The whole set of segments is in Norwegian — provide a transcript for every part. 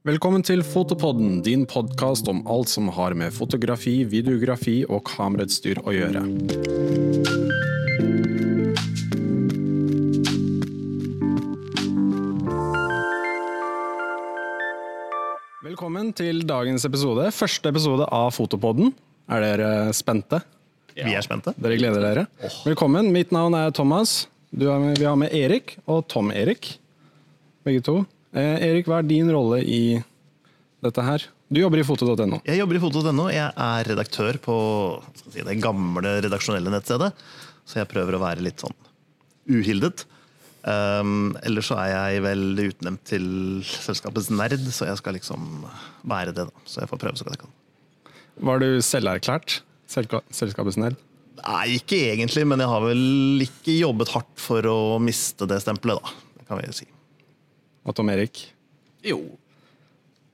Velkommen til Fotopodden, din podkast om alt som har med fotografi, videografi og kamerautstyr å gjøre. Velkommen til dagens episode. Første episode av Fotopodden. Er dere spente? Vi er spente. Dere gleder dere? Velkommen. Mitt navn er Thomas. Du er med, vi har med Erik og Tom Erik. Begge to. Eh, Erik, hva er din rolle i dette her? Du jobber i foto.no. Jeg jobber i foto.no. Jeg er redaktør på skal si, det gamle redaksjonelle nettstedet. Så jeg prøver å være litt sånn uhildet. Um, ellers så er jeg vel utnevnt til selskapets nerd, så jeg skal liksom være det. da. Så jeg får prøve så godt jeg kan. Var du selverklært selska- selskapets nerd? Nei, ikke egentlig, men jeg har vel ikke jobbet hardt for å miste det stempelet, da. Det kan vi si. Og Tom Erik? Jo.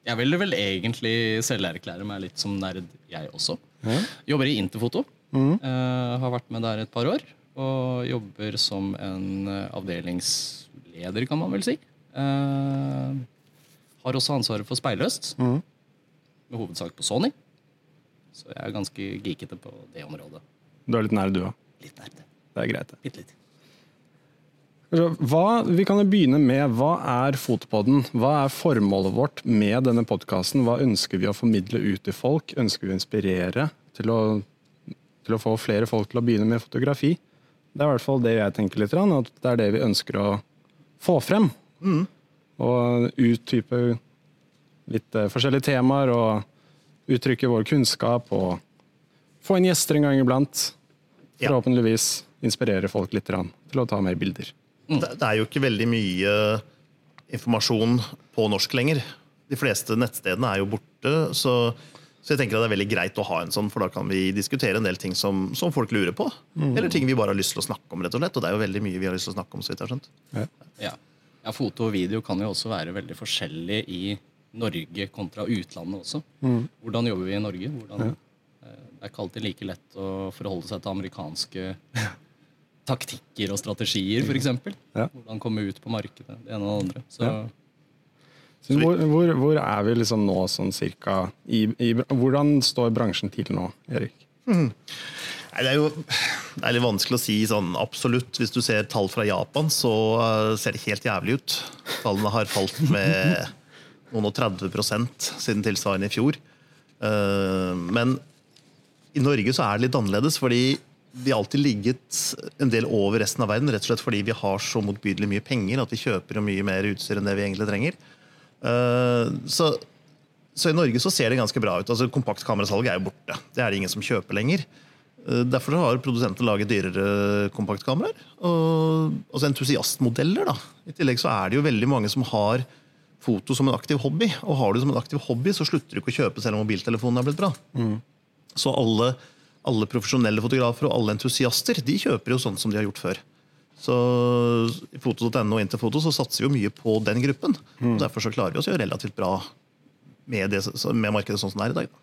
Jeg vil vel egentlig selverklære meg litt som nerd, jeg også. Ja. Jobber i Interfoto. Eh, har vært med der et par år. Og jobber som en eh, avdelingsleder, kan man vel si. Uh, har også ansvaret for Speiløst, mm. med hovedsak på Sony. Så jeg er ganske geekete på det området. Du er litt nerd, du òg. Litt nerd. Det er greit. det. Bitte litt. Hva, vi kan jo begynne med hva er Fotopodden? Hva er formålet vårt med denne podkasten? Hva ønsker vi å formidle ut til folk? Ønsker vi å inspirere til å, til å få flere folk til å begynne med fotografi? Det er i hvert fall det jeg tenker litt, at det er det vi ønsker å få frem. Og uttype litt eh, forskjellige temaer og uttrykke vår kunnskap og få inn gjester en gang iblant. Forhåpentligvis inspirere folk litt til å ta mer bilder. Det, det er jo ikke veldig mye informasjon på norsk lenger. De fleste nettstedene er jo borte, så, så jeg tenker at det er veldig greit å ha en sånn, for da kan vi diskutere en del ting som, som folk lurer på. Eller ting vi bare har lyst til å snakke om, rett og slett. Og det er jo veldig mye vi har lyst til å snakke om, så vidt jeg har skjønt. Ja. ja, foto og video kan jo også være veldig forskjellig i Norge kontra utlandet også. Hvordan jobber vi i Norge? Hvordan, ja. Det er ikke alltid like lett å forholde seg til amerikanske taktikker og strategier, f.eks. Ja. Hvordan komme ut på markedet, det ene og det andre. Så Ja. Så hvor, hvor, hvor er vi liksom nå sånn cirka i, i, Hvordan står bransjen til nå, Erik? Nei, det er jo det er litt vanskelig å si sånn absolutt. Hvis du ser tall fra Japan, så eh, ser det helt jævlig ut. Tallene har falt med noen og 30% siden tilsvarende i fjor. Eh, Men i Norge så er det litt annerledes, fordi vi har alltid ligget en del over resten av verden. Rett og slett fordi vi har så motbydelig mye penger at vi kjøper mye mer utstyr enn det vi egentlig trenger. Eh, Så, så i Norge så ser det ganske bra ut. altså Kompaktkamerasalget er jo borte. Det er det ingen som kjøper lenger. Eh, Derfor har produsenter laget dyrere kompaktkameraer. Og altså entusiastmodeller. da. I tillegg så er det jo veldig mange som har foto som en aktiv hobby. Og har du det som en aktiv hobby, så slutter du ikke å kjøpe selv om mobiltelefonen er blitt bra. Så alle, alle profesjonelle fotografer og alle entusiaster de kjøper jo sånn som de har gjort før. Så I foto.no og Interfoto så satser vi jo mye på den gruppen. og Derfor så klarer vi oss jo relativt bra med, det, med markedet sånn som det er i dag.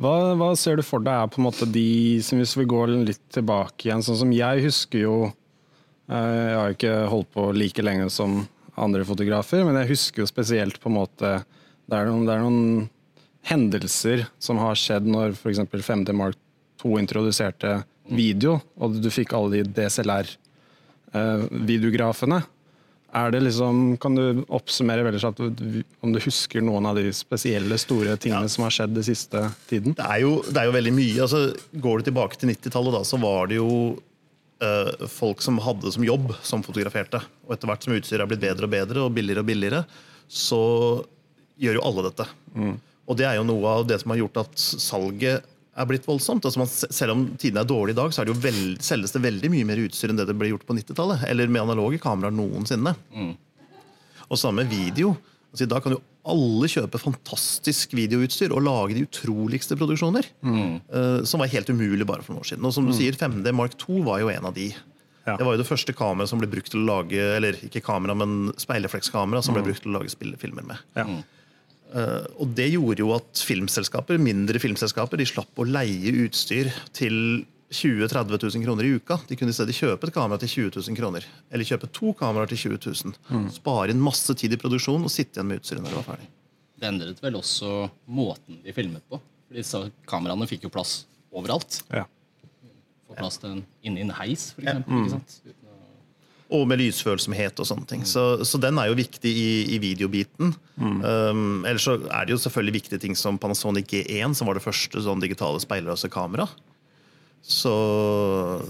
Hva, hva ser du for deg er på en måte de som Hvis vi går litt tilbake igjen, sånn som jeg husker jo eh, Jeg har ikke holdt på like lenge som andre fotografer, men jeg husker jo spesielt på en måte Det er noen, det er noen hendelser som har skjedd når f.eks. 5D Mark 2 introduserte video, og du fikk alle de DSLR-videografene. Er det liksom, Kan du oppsummere veldig slett om du husker noen av de spesielle store tingene som har skjedd den siste tiden? Det er jo, det er jo veldig mye. altså Går du tilbake til 90-tallet, så var det jo eh, folk som hadde det som jobb, som fotograferte. Og etter hvert som utstyret er blitt bedre og bedre og billigere og billigere, så gjør jo alle dette. Og det er jo noe av det som har gjort at salget er blitt voldsomt. Altså man, selv om tidene er dårlige i dag, så er det jo veld, selges det veldig mye mer utstyr enn det det ble gjort på 90-tallet. Eller med analoge kameraer noensinne. Og samme video. Altså, I dag kan jo alle kjøpe fantastisk videoutstyr og lage de utroligste produksjoner. eh, som var helt umulig bare for noen år siden. Og som du sier, 5D Mark 2 var jo en av de. Ja. Det var jo det første kameraet som ble brukt til å lage eller ikke kamera, men speilreflekskamera som ble brukt til å lage spillefilmer med. Ja. Eh, og det gjorde jo at filmselskaper, mindre filmselskaper de slapp å leie utstyr til 20 000-30 000 kroner i uka. De kunne i stedet kjøpe et kamera til 20 000 kroner. Eller kjøpe to kameraer til 20 000. Spare inn masse tid i produksjon og sitte igjen med utstyret når det var ferdig. Det endret vel også måten de filmet på. For disse kameraene fikk jo plass overalt. Ja. Få plass til en, inni en heis, for eksempel. Sant? Og med lysfølsomhet og sånne ting. Så, så den er jo viktig i, i videobiten. Um, ellers så er det jo selvfølgelig viktige ting som Panasonic G1, som var det første sånn digitale speilløse kamera. Så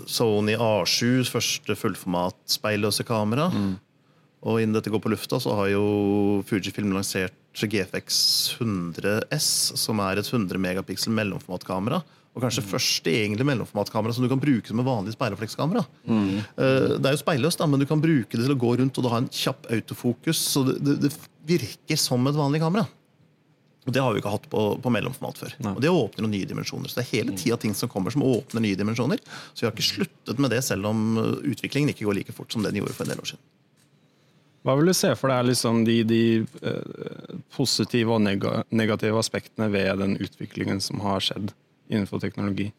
Sony A7, første fullformat speilløse kamera. Og innen dette går på lufta, så har jo Fujifilm lansert GFX 100S, som er et 100 megapiksel mellomformatkamera. Og kanskje første egentlig mellomformatkamera som du kan bruke som en vanlig speilreflekskamera. Mm. Det er jo speilløst, men du kan bruke det til å gå rundt og da ha en kjapp autofokus. Så det, det, det virker som et vanlig kamera. Og Det har vi ikke hatt på, på mellomformat før. Og Det åpner noen nye dimensjoner. Så det er hele tida ting som kommer som åpner nye dimensjoner. Så vi har ikke sluttet med det, selv om eh, utviklingen ikke går like fort som den gjorde for en del år siden. Hva vil du se for deg liksom de, de eh, positive og negative aspektene ved den utviklingen som har skjedd innenfor teknologi?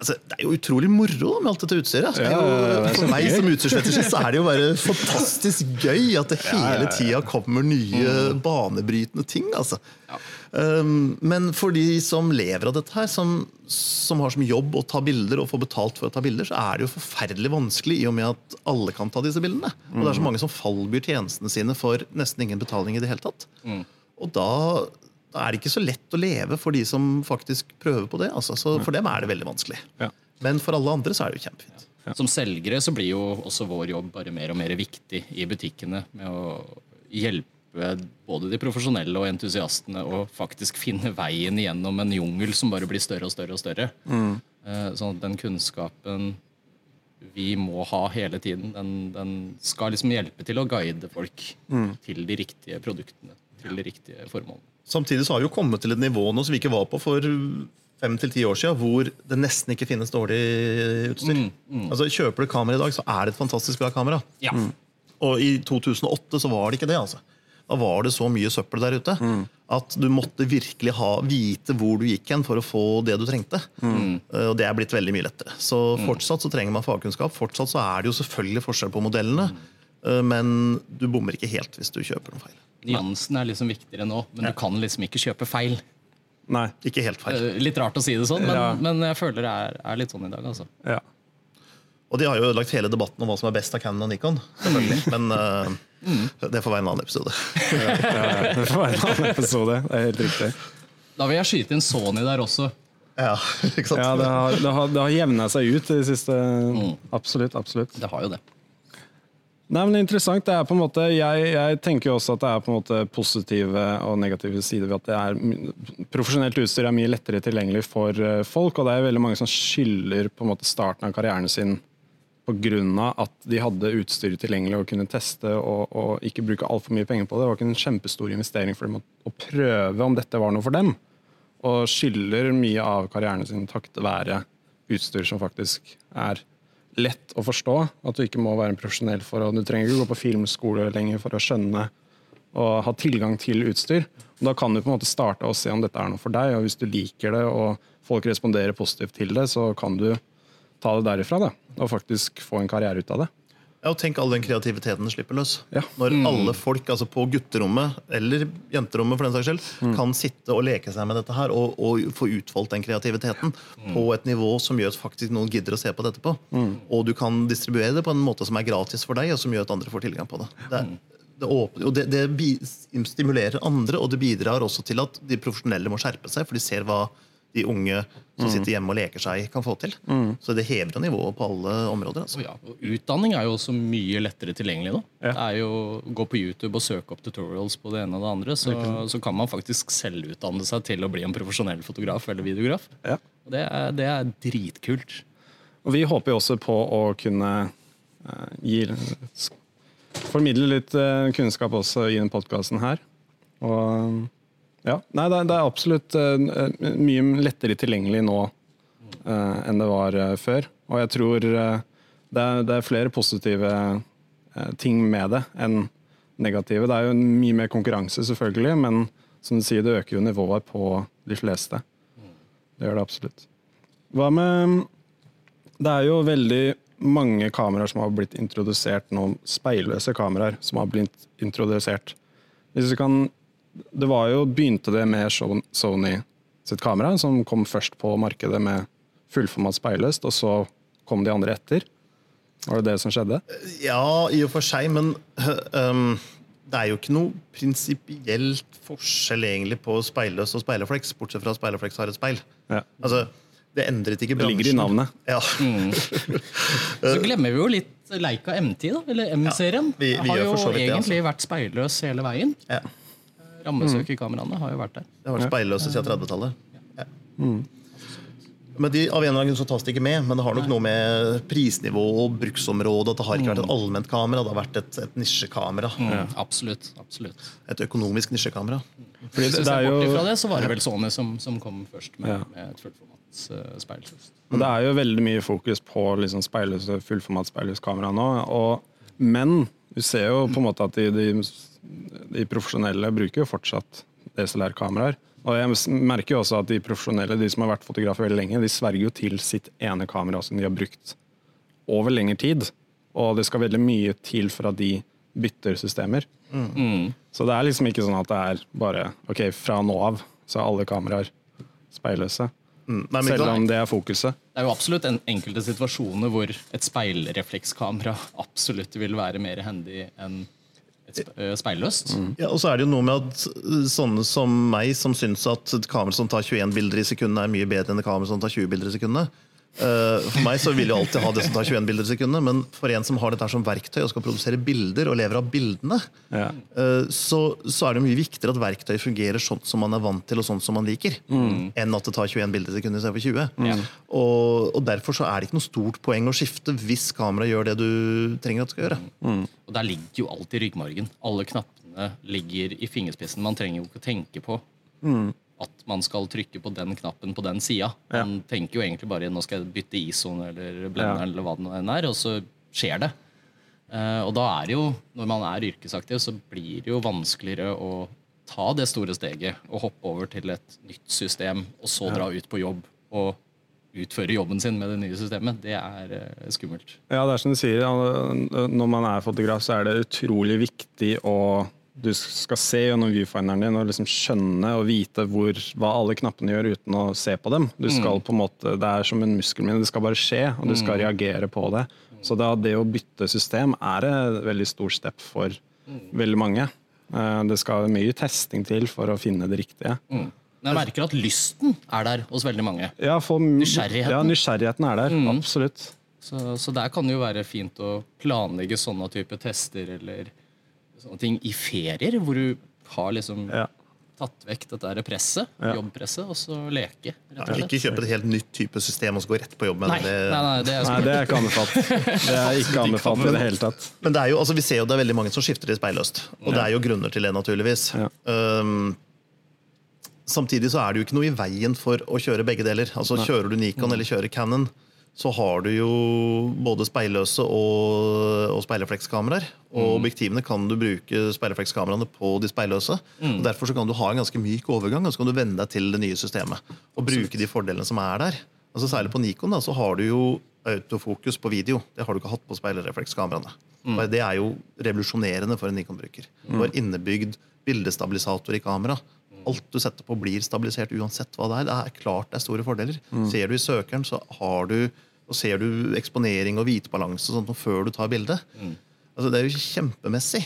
Altså, det er jo utrolig moro med alt dette utstyret. Det jo, ja, det er for meg som utstyrsfetisjist så er det jo bare fantastisk gøy at det hele tida kommer nye banebrytende ting. Altså. Um, men for de som lever av dette her, som, som har som jobb å ta bilder og få betalt for å ta bilder, så er det jo forferdelig vanskelig i og med at alle kan ta disse bildene. Og det er så mange som fallbyr tjenestene sine for nesten ingen betaling i det hele tatt. Og da, da er det ikke så lett å leve for de som faktisk prøver på det. Altså. Så for dem er det veldig vanskelig. Ja. Men for alle andre så er det jo kjempefint. Som selgere så blir jo også vår jobb bare mer og mer viktig i butikkene med å hjelpe både de profesjonelle og entusiastene å faktisk finne veien gjennom en jungel som bare blir større og større og større. Mm. Sånn at den kunnskapen vi må ha hele tiden, den, den skal liksom hjelpe til å guide folk til de riktige produktene, til de riktige formålene. Samtidig så har vi jo kommet til et nivå nå som vi ikke var på for fem til ti år siden, hvor det nesten ikke finnes dårlig utstyr. Altså Kjøper du kamera i dag, så er det et fantastisk bra kamera. Ja. Og i 2008 så var det ikke det. altså. Da var det så mye søppel der ute at du måtte virkelig ha, vite hvor du gikk hen for å få det du trengte. Eh, Og det er blitt veldig mye lettere. Så fortsatt så trenger man fagkunnskap. Fortsatt så er det jo selvfølgelig forskjell på modellene, eh, men du bommer ikke helt hvis du kjøper noe feil. Nyansen er liksom viktigere nå, men du kan liksom ikke kjøpe feil. Nei. Ikke helt feil. Eh, Litt rart å si det sånn, men, Ja. men jeg føler det er, er litt sånn i dag. altså. Ja. Og de har jo ødelagt hele debatten om hva som er best av Canon og Nikon. Men eh, det får være en annen episode. Ja, Det får være en annen episode. Det er helt riktig. Da vil jeg skyte inn Sony der også. Ja, ikke sant? Ja, det har, det har, det har jevna seg ut i det siste. Absolutt. absolutt. Det har jo det. Nei, men er interessant. Det er på en måte, jeg, jeg tenker også at det er på en måte positive og negative sider ved at det er profesjonelt utstyr er mye lettere tilgjengelig for eh, folk. Og det er veldig mange som skylder på en måte starten av karrieren sin pga. at de hadde utstyret tilgjengelig og kunne teste og, og ikke bruke altfor mye penger på det. Det var ikke en kjempestor investering for dem å prøve om dette var noe for dem. Og skylder mye av karrieren sin takket være utstyr som faktisk er lett å forstå. At du ikke må være en profesjonell for å Du trenger ikke gå på filmskole lenger for å skjønne og ha tilgang til utstyr. Og da kan du på en måte starte og se om dette er noe for deg. Og hvis du liker det og folk responderer positivt til det, så kan du ta det derifra da, og faktisk få en karriere ut av det. Ja, og Tenk all den kreativiteten det slipper løs. Ja. Når alle folk altså på gutterommet, eller jenterommet for den saks skyld, kan sitte og leke seg med dette her og, og få utfoldt den kreativiteten på et nivå som gjør at faktisk noen gidder å se på dette på. Og du kan distribuere det på en måte som er gratis for deg, og som gjør at andre får tilgang på det. det, er- det, åpner, og det, det stimulerer andre, og det bidrar også til at de profesjonelle må skjerpe seg, for de ser hva de unge som sitter hjemme og leker seg, kan få til. Så det hever jo nivået på alle områder. Altså. Ja, og utdanning er jo også mye lettere tilgjengelig nå. Ja. Det er jo å Gå på YouTube og søke opp tutorials på det ene og det andre, så, så kan man faktisk selvutdanne seg til å bli en profesjonell fotograf eller videograf. Ja. Og det er, det er dritkult. Og vi håper jo også på å kunne uh, gi formidle litt uh, kunnskap også i denne podkasten her. Og ja, nei, det, er- det er absolutt uh, mye lettere tilgjengelig nå uh, enn det var uh, før. Og jeg tror det, er, det er flere positive ting med det enn negative. Det er jo mye mer konkurranse, selvfølgelig, men som du sier, det øker jo nivået på de fleste. Det gjør det absolutt. Hva med det er jo veldig mange kameraer som har blitt introdusert nå, speilløse kameraer som har blitt introdusert. Hvis du kan det var jo, begynte det med Sony sitt kamera, som kom først på markedet med fullformat speilløst, og så kom de andre etter. Var det det som skjedde? Ja, i og for seg, men um, det er jo ikke noe prinsipielt forskjell egentlig på speilløs og speilrefleks, bortsett fra at speilrefleks har et speil. Ja. Altså, det endret ikke Det ligger i navnet. Ja. Så glemmer vi jo litt Leica MT, da, eller M-serien. vi- vi har jo altså. egentlig vært speilløs hele veien. ja. Rammesøkerkameraene har jo vært der. Det har vært speilløse siden 30-tallet. Ja. Men de, Av en eller annen grunn så tas det ikke med, men det har nok noe med prisnivå og bruksområde at det har ikke vært et allment kamera, det har vært et, et nisjekamera. Mm, absolutt. absolutt. Et økonomisk nisjekamera. Fordi det, det er bort ifra det, så var det vel Sony som, som kom først med, Ja. med et fullformats uh, speilsøst. Det er jo veldig mye fokus på liksom speilløse, fullformat speilløskamera nå. Og, men du ser jo på en måte at de, de, de profesjonelle bruker jo fortsatt DSLR-kameraer. Og jeg merker jo også at de profesjonelle, de som har vært fotografer veldig lenge, de sverger jo til sitt ene kamera som de har brukt over lengre tid. Og det skal veldig mye til for at de bytter systemer. Så det er liksom ikke sånn at det er bare ok, fra nå av så er alle kameraer speilløse. Mm. Nei, Selv om det er fokuset. Det er jo absolutt en, enkelte situasjoner hvor et speilreflekskamera absolutt vil være mer hendig enn speilløst. Ja, og så er det jo noe med at sånne som meg, som syns at et kamera som tar 21 bilder i sekundet, er mye bedre enn et kamera som tar 20 bilder i sekundet. Uh, for meg så vil jeg alltid ha det som tar 21 bilder i sekundet, men for en som har dette som verktøy og skal produsere bilder og lever av bildene, Ja. uh, så, så er det mye viktigere at verktøyet fungerer sånn som man er vant til og sånn som man liker, enn at det tar 21 bilder i sekundet istedenfor 20. Mm. Og, og Derfor så er det ikke noe stort poeng å skifte hvis kameraet gjør det du trenger at det skal gjøre. Og der ligger jo alt i ryggmargen. Alle knappene ligger i fingerspissen. Man trenger jo ikke å tenke på at man skal trykke på den knappen på den sida. Man tenker jo egentlig bare nå skal jeg bytte ISO-en eller blenderen Ja. eller hva det nå er, og så skjer det. Uh, og da er det jo, når man er yrkesaktiv, så blir det jo vanskeligere å ta det store steget og hoppe over til et nytt system, og så dra ut på jobb og utføre jobben sin med det nye systemet. Det er eh, skummelt. Ja, det er som du sier. Når man er fotograf, så er det utrolig viktig å Du skal se gjennom viewfinderen din og liksom skjønne og vite hvor, hva alle knappene gjør uten å se på dem. Du skal på en måte, Det er som en muskelminne. Det skal bare skje, og du skal reagere på det. Så da, det å bytte system er et veldig stor step for veldig mange. Eh, Det skal mye testing til for å finne det riktige. Men jeg merker at lysten er der hos veldig mange. Ja, for, Nysgjerrigheten. Ja, nysgjerrigheten er der. Absolutt. Så, så der kan det jo være fint å planlegge sånne type tester eller sånne ting i ferier, hvor du har liksom Ja. tatt vekk dette der presset, Ja. jobbpresset, og så leke. rett og Ja, ikke kjøpe et helt nytt type system og så gå rett på jobb med Nei, det. nei, nei, det er Nei, det er ikke anbefalt. Det er ikke anbefalt i det hele tatt. Men det er jo, altså, vi ser jo det er veldig mange som skifter til speilløst. Og det er jo grunner til det, naturligvis. Ja. Um, samtidig så er det jo ikke noe i veien for å kjøre begge deler. Altså Kjører du Nikon eller kjører Canon, så har du jo både speilløse og, og speilreflekskameraer. Og objektivene kan du bruke speilreflekskameraene på de speilløse. Og Derfor så kan du ha en ganske myk overgang, og så kan du venne deg til det nye systemet. Og bruke de fordelene som er der. Altså Særlig på Nikon da, så har du jo autofokus på video. Det har du ikke hatt på speilreflekskameraene. Mm. Det er jo revolusjonerende for en Nikon-bruker. Du har innebygd bildestabilisator i kamera. Alt du setter på, blir stabilisert uansett hva det er. Det er klart det er store fordeler. Ser du i søkeren, så har du og ser du eksponering og hvitbalanse og sånt før du tar bildet. Altså, det er jo kjempemessig.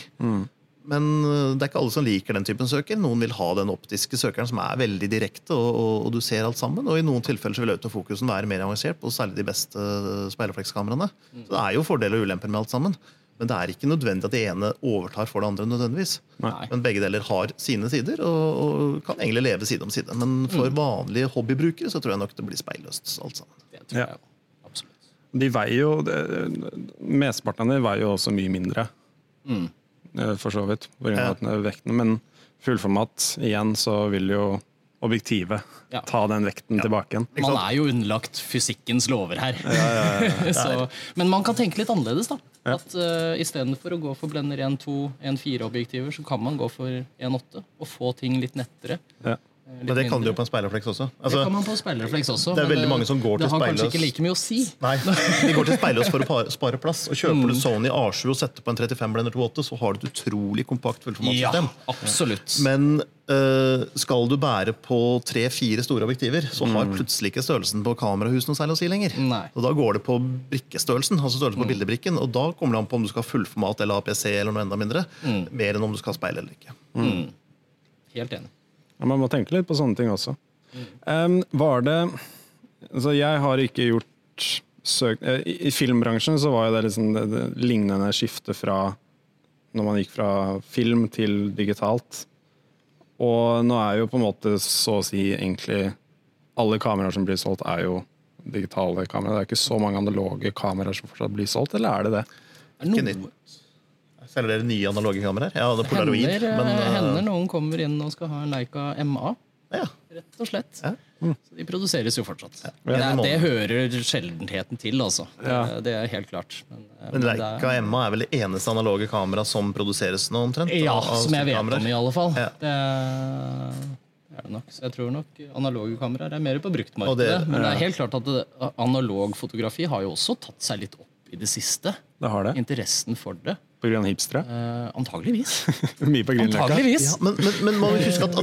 Men øh, det er ikke alle som liker den typen søker. Noen vil ha den optiske søkeren som er veldig direkte, og, og, og du ser alt sammen. Og i noen tilfeller så vil autofokusen være mer avansert på særlig de beste øh, speilreflekskameraene. Så det er jo fordeler og ulemper med alt sammen. Men det er ikke nødvendig at det ene overtar for det andre. nødvendigvis. Nei. Men begge deler har sine sider og, og kan egentlig leve side om side. Men for vanlige hobbybrukere så tror jeg nok det blir speilløst alt sammen. Det tror Ja. jeg jo. Absolutt. De veier jo det- Mesteparten av dem veier jo også mye mindre, mm. for så vidt, på grunn av Ja. at den er vekten. Men fullformat, igjen, så vil jo objektivet Ja. ta den vekten tilbake igjen. Man er jo underlagt fysikkens lover her. så, men man kan tenke litt annerledes, da. At uh, Istedenfor å gå for blender 1-2, 1-4-objektiver, så kan man gå for 1-8 og få ting litt nettere. Eh, Men det kan du jo på en speilrefleks også. Det Altså, kan man på speilrefleks også. det er veldig mange som går til Det har kanskje ikke like mye å si. Nei, De går til speilløs for å spare plass. Og Kjøper du Sony A7 og setter på en 35 blender 2.8, så har du et utrolig kompakt Ja, absolutt. Men eh, skal du bære på tre-fire store objektiver, så har plutselig ikke størrelsen på kamerahuset noe særlig å si lenger. Nei. Og Da går det på brikkestørrelsen, altså størrelsen på bildebrikken, og da kommer det an på om du skal ha fullformat eller APC eller noe enda mindre, mer enn om du skal ha speil eller ikke. Helt enig. Ja, man må tenke litt på sånne ting også. Um, var det altså Jeg har ikke gjort søk... eh, I, I filmbransjen så var det liksom det, det lignende skiftet fra når man gikk fra film til digitalt. Og nå er jo på en måte så å si egentlig alle kameraer som blir solgt, er jo digitale kameraer. Det er ikke så mange analoge kameraer som fortsatt blir solgt, eller er det det? Er noen. Selger dere nye analoge kameraer? Ja, det er polaroid, hender, men uh... hender noen kommer inn og skal ha en Leica MA, ja. rett og slett. Ja. Så de produseres jo fortsatt. Ja. Det, er- det hører sjeldenheten til, altså. Ja. Det, det er helt klart. Men, eh, Men Leica er- MA er vel det eneste analoge kamera som produseres nå, omtrent? Ja, av- av som jeg vet om, i alle fall. Ja. Det er det er det nok. Så jeg tror nok analoge kameraer er mer på bruktmarkedet. det- men det er helt klart at det, analog fotografi har jo også tatt seg litt opp i det siste. Det har det. Interessen for det. Av hipstere? Uh, antageligvis. Mye på Antageligvis. Ja, men, men, men man må huske at,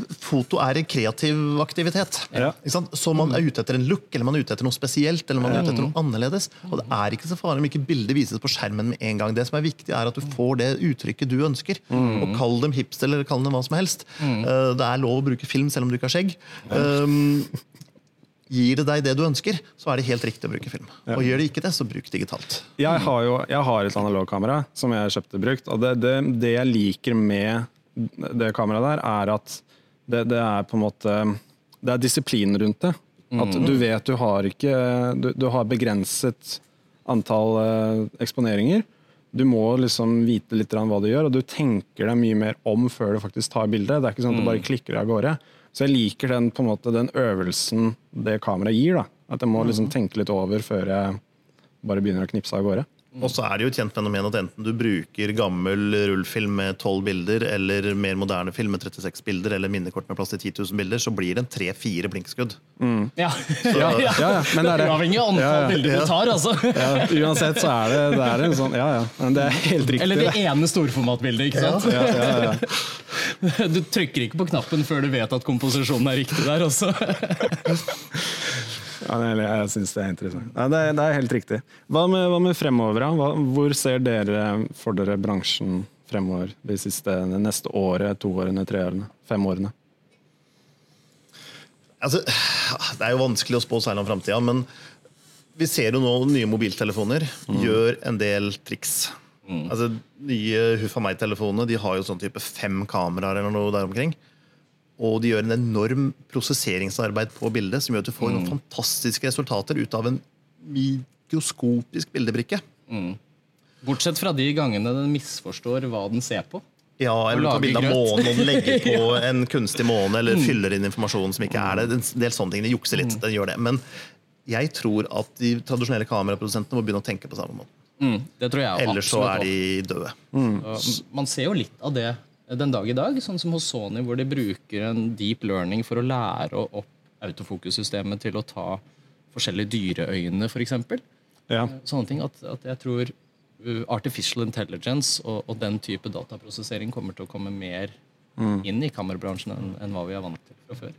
at foto er en kreativ aktivitet. Ja. Ikke sant? Så man er ute etter en look, eller man er ute etter noe spesielt, eller man er ute etter noe annerledes. Og det er ikke så farlig om ikke bildet vises på skjermen med en gang. Det som er viktig, er at du får det uttrykket du ønsker. Og kall dem hipster eller kall dem hva som helst. Eh, Det er lov å bruke film selv om du ikke har skjegg. Um, Gir det deg det du ønsker, så er det helt riktig å bruke film. Og gjør det ikke det, så bruk digitalt. Jeg har jo jeg har et analogkamera som jeg kjøpte brukt. og det, det, det jeg liker med det kameraet der, er at det, det er på en måte Det er disiplin rundt det. At du vet du har ikke Du, du har begrenset antall eh, eksponeringer. Du må liksom vite litt hva du gjør, og du tenker deg mye mer om før du faktisk tar bildet. Det er ikke sånn at du bare klikker av gårde. Så jeg liker den, måte, den øvelsen det kameraet gir. da. At jeg må liksom tenke litt over før jeg bare begynner å knipse av gårde. Og så er det jo et kjent fenomen at enten du bruker gammel rullfilm med 12 bilder, eller mer moderne film med 36 bilder, eller minnekort med plass til 10 000 bilder, så blir det en tre-fire blinkskudd. Ja. Ja, ja, ja, men det er det. Uavhengig av antall Ja, ja. bilder du tar, altså. Ja, uansett så er det, det er en sånn Ja, ja. Men det er helt riktig. Eller det det. ene storformatbildet. ikke sant? Ja, ja, ja. Du trykker ikke på knappen før du vet at komposisjonen er riktig der. også. ja jeg jeg syns det er interessant. Ja, det, er, det er helt riktig. Hva med, hva med fremover? Hva, hvor ser dere for dere bransjen fremover de siste, de neste året, to årene, tre årene, fem årene? Altså, det er jo vanskelig å spå særlig om framtida, men vi ser jo nå nye mobiltelefoner gjør en del triks. Altså, Nye Huff a meg-telefonene de har jo sånn type fem kameraer eller noe der omkring. Og de gjør en enorm prosesseringsarbeid på bildet som gjør at du får noen fantastiske resultater ut av en mikroskopisk bildebrikke. Bortsett fra de gangene den misforstår hva den ser på. Ja, eller tar bilde av månen og den legger på en kunstig måne, eller fyller inn informasjon som ikke er det. En del sånne ting, De jukser litt. den gjør det. Men jeg tror at de tradisjonelle kameraprodusentene må begynne å tenke på samme måte. Mm, det tror jeg Ellers så er de døde. Mm. Man ser jo litt av det den dag i dag, sånn som hos Sony, hvor de bruker en deep learning for å lære opp autofokussystemet til å ta forskjellige dyreøyne, f.eks. Ja. Sånne ting. At, at jeg tror uh, artificial intelligence og, og den type dataprosessering kommer til å komme mer inn i kamerabransjen enn, enn hva vi er vant til fra før.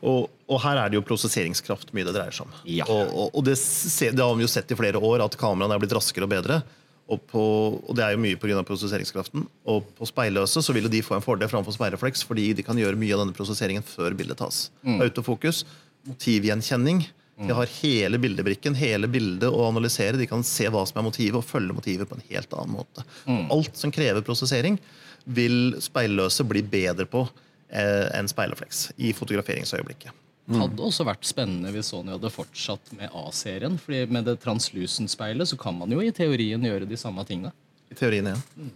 Og, og her er det jo prosesseringskraft mye det dreier seg om. Ja. Og, og, det, det har vi jo sett i flere år, at kameraene er blitt raskere og bedre. Og, på, og det er jo mye pga. prosesseringskraften. Og på speilløse så vil jo de få en fordel framfor speilrefleks, fordi de kan gjøre mye av denne prosesseringen før bildet tas. Autofokus, motivgjenkjenning. De har hele bildebrikken, hele bildet å analysere. De kan se hva som er motivet, og følge motivet på en helt annen måte. Alt som krever prosessering, vil speilløse bli bedre på eh, enn speilrefleks i fotograferingsøyeblikket. Hadde også vært spennende hvis Sony hadde fortsatt med A-serien. fordi med det translucent-speilet så kan man jo i teorien gjøre de samme tingene. I teorien, ja.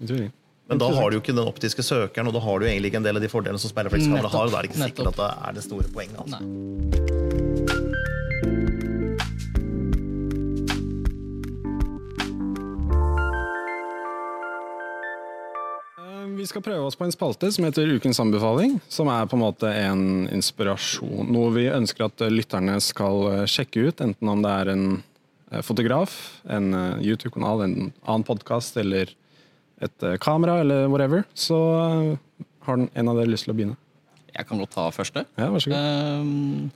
i teorien. Men da har du jo ikke den optiske søkeren, og da har du egentlig ikke en del av de fordelene som speilreflekskamera Nettopp. har. og Da er det ikke sikkert at det er det store poenget. Altså. Nei. Vi skal prøve oss på en spalte som heter Ukens anbefaling. Som er på en måte en inspirasjon. Noe vi ønsker at lytterne skal eh, sjekke ut. Enten om det er en eh, fotograf, en eh, YouTube-kanal, en annen podkast eller et kamera eller whatever. Så Har en av dere lyst til å begynne? Jeg kan godt ta første. Ja, vær så god. Um,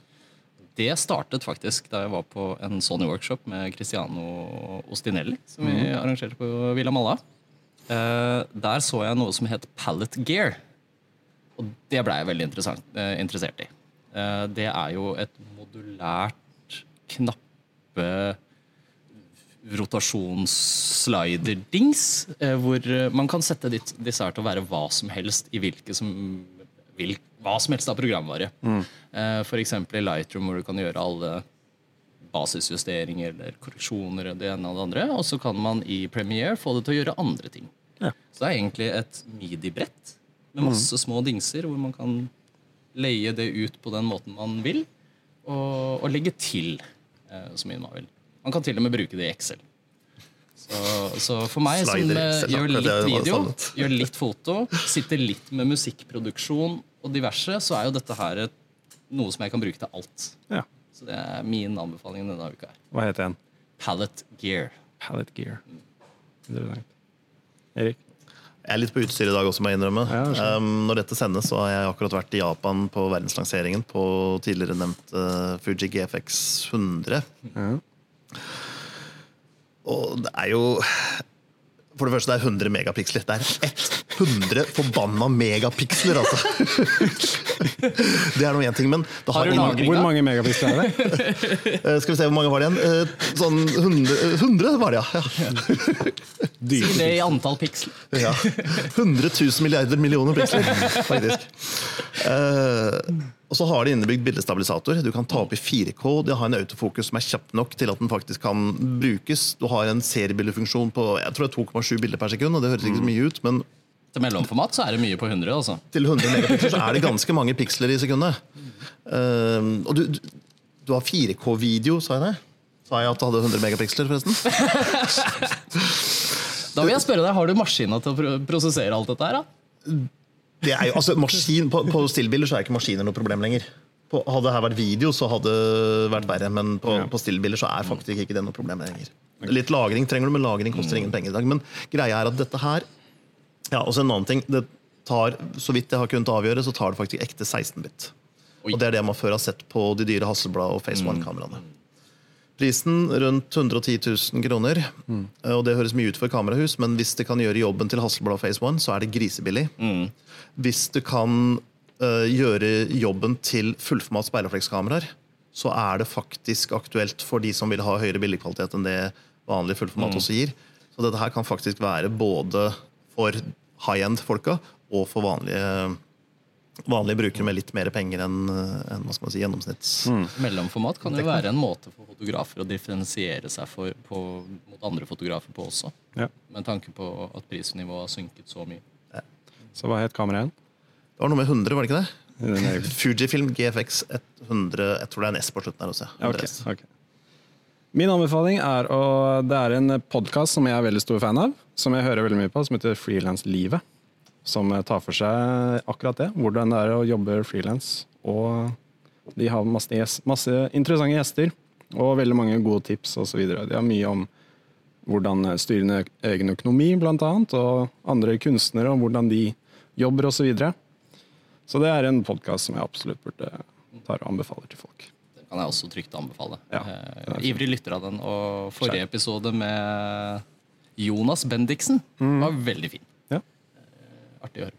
det startet faktisk da jeg var på en Sony-workshop med Cristiano Ostinelli, som vi Mhm. arrangerte på Villa Malla. Eh, der så jeg noe som het Pallet Gear. Og det ble jeg veldig eh, interessert i. Uh, det er jo et modulært knappe rotasjonsslider-dings, uh, hvor man kan sette ditt, disse her til å være hva som helst i hvilke som vil, hva som helst av programvare. Mm. eksempel i Lightroom, hvor du kan gjøre alle basisjusteringer eller korreksjoner det ene og det andre. Og så kan man i Premiere få det til å gjøre andre ting. Ja. Så det er egentlig et midi-brett med masse små dingser hvor man kan leie det ut på den måten man vil, og, og legge til eh, så mye man vil. Man kan til og med bruke det i Excel. Så, så for meg Slider som eh, gjør litt video, gjør litt foto, sitter litt med musikkproduksjon og diverse, så er jo dette her noe som jeg kan bruke til alt. Ja. Så det er min anbefaling denne uka. Hva heter den? Pallet Gear. Pallet Gear. Interessant. Erik? Jeg er litt på utstyr i dag også, må jeg innrømme. Ja, um, når dette sendes, så har jeg akkurat vært i Japan på verdenslanseringen på tidligere nevnt uh, Fuji GFX 100. Ja. Og det er jo For det første, det er 100 megapiksler. Det er 100 forbanna megapiksler, altså! Det er nå én ting, men det Har du ingen- lagring? Hvor mange megapiksler er det? Eh, Skal vi se, hvor mange var det igjen? Eh, Sånn 100, 100 var det, ja. ja. Si det i antall piksler. Ja. 100 000 milliarder millioner piksler, faktisk. Eh, og så har de innebygd bildestabilisator. Du kan ta opp i 4K. De har en autofokus som er kjapp nok til at den faktisk kan brukes. Du har en seriebildefunksjon på jeg tror det er 2,7 bilder per sekund. og Det høres ikke så mye ut, men Til mellomformat så er det mye på 100. altså. til 100 megapiksler så er det ganske mange piksler i sekundet. Um, og du, du, du har 4K-video, sa jeg det? Sa jeg at du hadde 100 megapiksler, forresten? Da vil jeg spørre deg, Har du maskina til å prosessere alt dette her? da? Det er jo, altså, maskin, på, på stillbilder så er ikke maskiner noe problem lenger. På, hadde det her vært video, så hadde det vært verre. Men på, på stillbilder så er faktisk ikke det noe problem lenger. Litt lagring trenger du, men lagring koster ingen penger i dag. Men greia er at dette her Ja, og så en annen ting. Det tar, så vidt jeg har kunnet avgjøre, så tar det faktisk ekte 16-bit. Og det er det man før har sett på de dyre Hasselblad og Face One-kameraene. Prisen rundt 110 000 kroner. Mm. Og det høres mye ut for kamerahus, men hvis det kan gjøre jobben til Hasselblad og Face One, så er det grisebillig. Hvis du kan uh, gjøre jobben til fullformat speilreflekskameraer, så er det faktisk aktuelt for de som vil ha høyere billigkvalitet enn det vanlig fullformat også gir. Så dette her kan faktisk være både for high end-folka og for vanlige, vanlige brukere med litt mer penger enn en, hva skal man si, gjennomsnitts... Mellomformat kan jo være en måte for fotografer å differensiere seg for, på, mot andre fotografer på også. Ja. Med tanke på at prisnivået har synket så mye. Så hva het kameraet? Det var noe med 100, var det ikke det? Fujifilm GFX 100 Jeg tror det er en S på slutten her også. Ja, ok, 100 ok. Min anbefaling er å Det er en podkast som jeg er veldig stor fan av, som jeg hører veldig mye på, som heter Frilanslivet. Som tar for seg akkurat det. Hvordan det er å jobbe frilans. Og de har masse, masse interessante gjester og veldig mange gode tips osv. De har mye om hvordan styrende egen økonomi, blant annet, og andre kunstnere, og hvordan de jobber osv. Så, videre. så det er en podkast som jeg absolutt burde ta og anbefaler til folk. Kan jeg også trygt anbefale. Ja, Uh, ivrig lytter av den. Og forrige episode med Jonas Bendiksen var veldig fin. Ja. Artig å høre.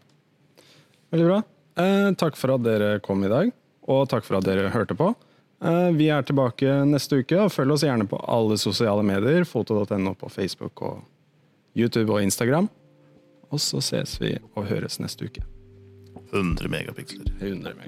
Veldig bra. Eh, takk for at dere kom i dag, og takk for at dere hørte på. Eh, vi er tilbake neste uke, og følg oss gjerne på alle sosiale medier. Foto.no på Facebook og YouTube og Instagram. Og så ses vi og høres neste uke. 100 megapiksler. 100 meg.